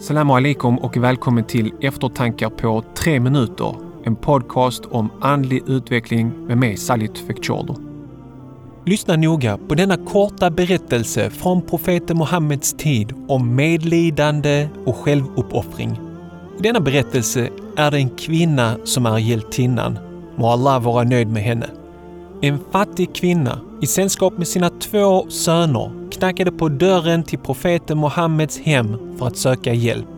Salam alaikum och välkommen till Eftertankar på tre minuter. En podcast om andlig utveckling med mig Salit Fekchordo. Lyssna noga på denna korta berättelse från profeten Muhammeds tid om medlidande och självuppoffring. I denna berättelse är det en kvinna som är hjältinnan. Må Allah vara nöjd med henne. En fattig kvinna i sällskap med sina två söner knackade på dörren till profeten Muhammeds hem för att söka hjälp.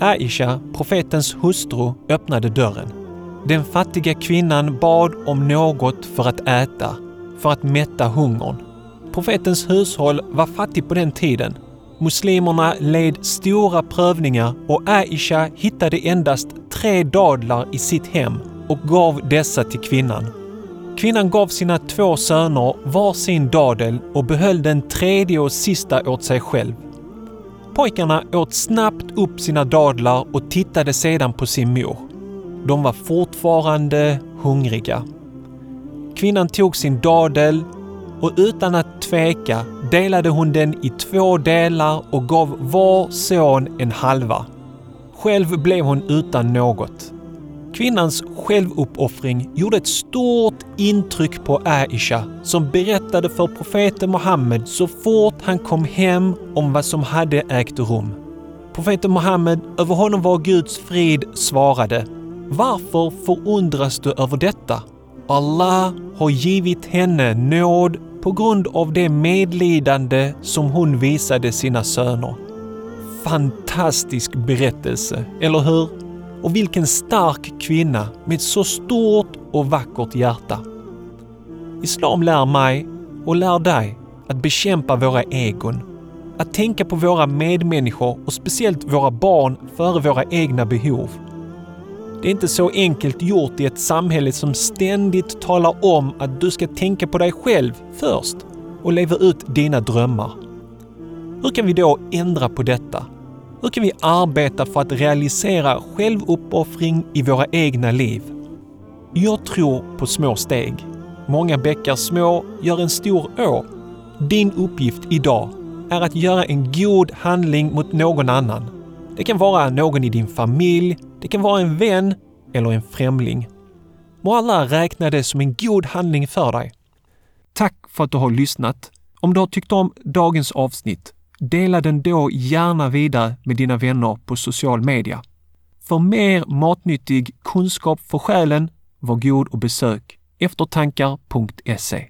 Aisha, profetens hustru, öppnade dörren. Den fattiga kvinnan bad om något för att äta, för att mätta hungern. Profetens hushåll var fattigt på den tiden. Muslimerna led stora prövningar och Aisha hittade endast tre dadlar i sitt hem och gav dessa till kvinnan Kvinnan gav sina två söner var sin dadel och behöll den tredje och sista åt sig själv. Pojkarna åt snabbt upp sina dadlar och tittade sedan på sin mor. De var fortfarande hungriga. Kvinnan tog sin dadel och utan att tveka delade hon den i två delar och gav var son en halva. Själv blev hon utan något. Kvinnans självuppoffring gjorde ett stort intryck på Aisha som berättade för profeten Muhammed så fort han kom hem om vad som hade ägt rum. Profeten Muhammed, över honom var Guds frid, svarade Varför förundras du över detta? Allah har givit henne nåd på grund av det medlidande som hon visade sina söner. Fantastisk berättelse, eller hur? Och vilken stark kvinna med så stort och vackert hjärta. Islam lär mig och lär dig att bekämpa våra egon, att tänka på våra medmänniskor och speciellt våra barn före våra egna behov. Det är inte så enkelt gjort i ett samhälle som ständigt talar om att du ska tänka på dig själv först och leva ut dina drömmar. Hur kan vi då ändra på detta hur kan vi arbeta för att realisera självuppoffring i våra egna liv? Jag tror på små steg. Många bäckar små gör en stor å. Din uppgift idag är att göra en god handling mot någon annan. Det kan vara någon i din familj, det kan vara en vän eller en främling. Må alla räkna det som en god handling för dig. Tack för att du har lyssnat. Om du har tyckt om dagens avsnitt Dela den då gärna vidare med dina vänner på social media. För mer matnyttig kunskap för själen, var god och besök eftertankar.se.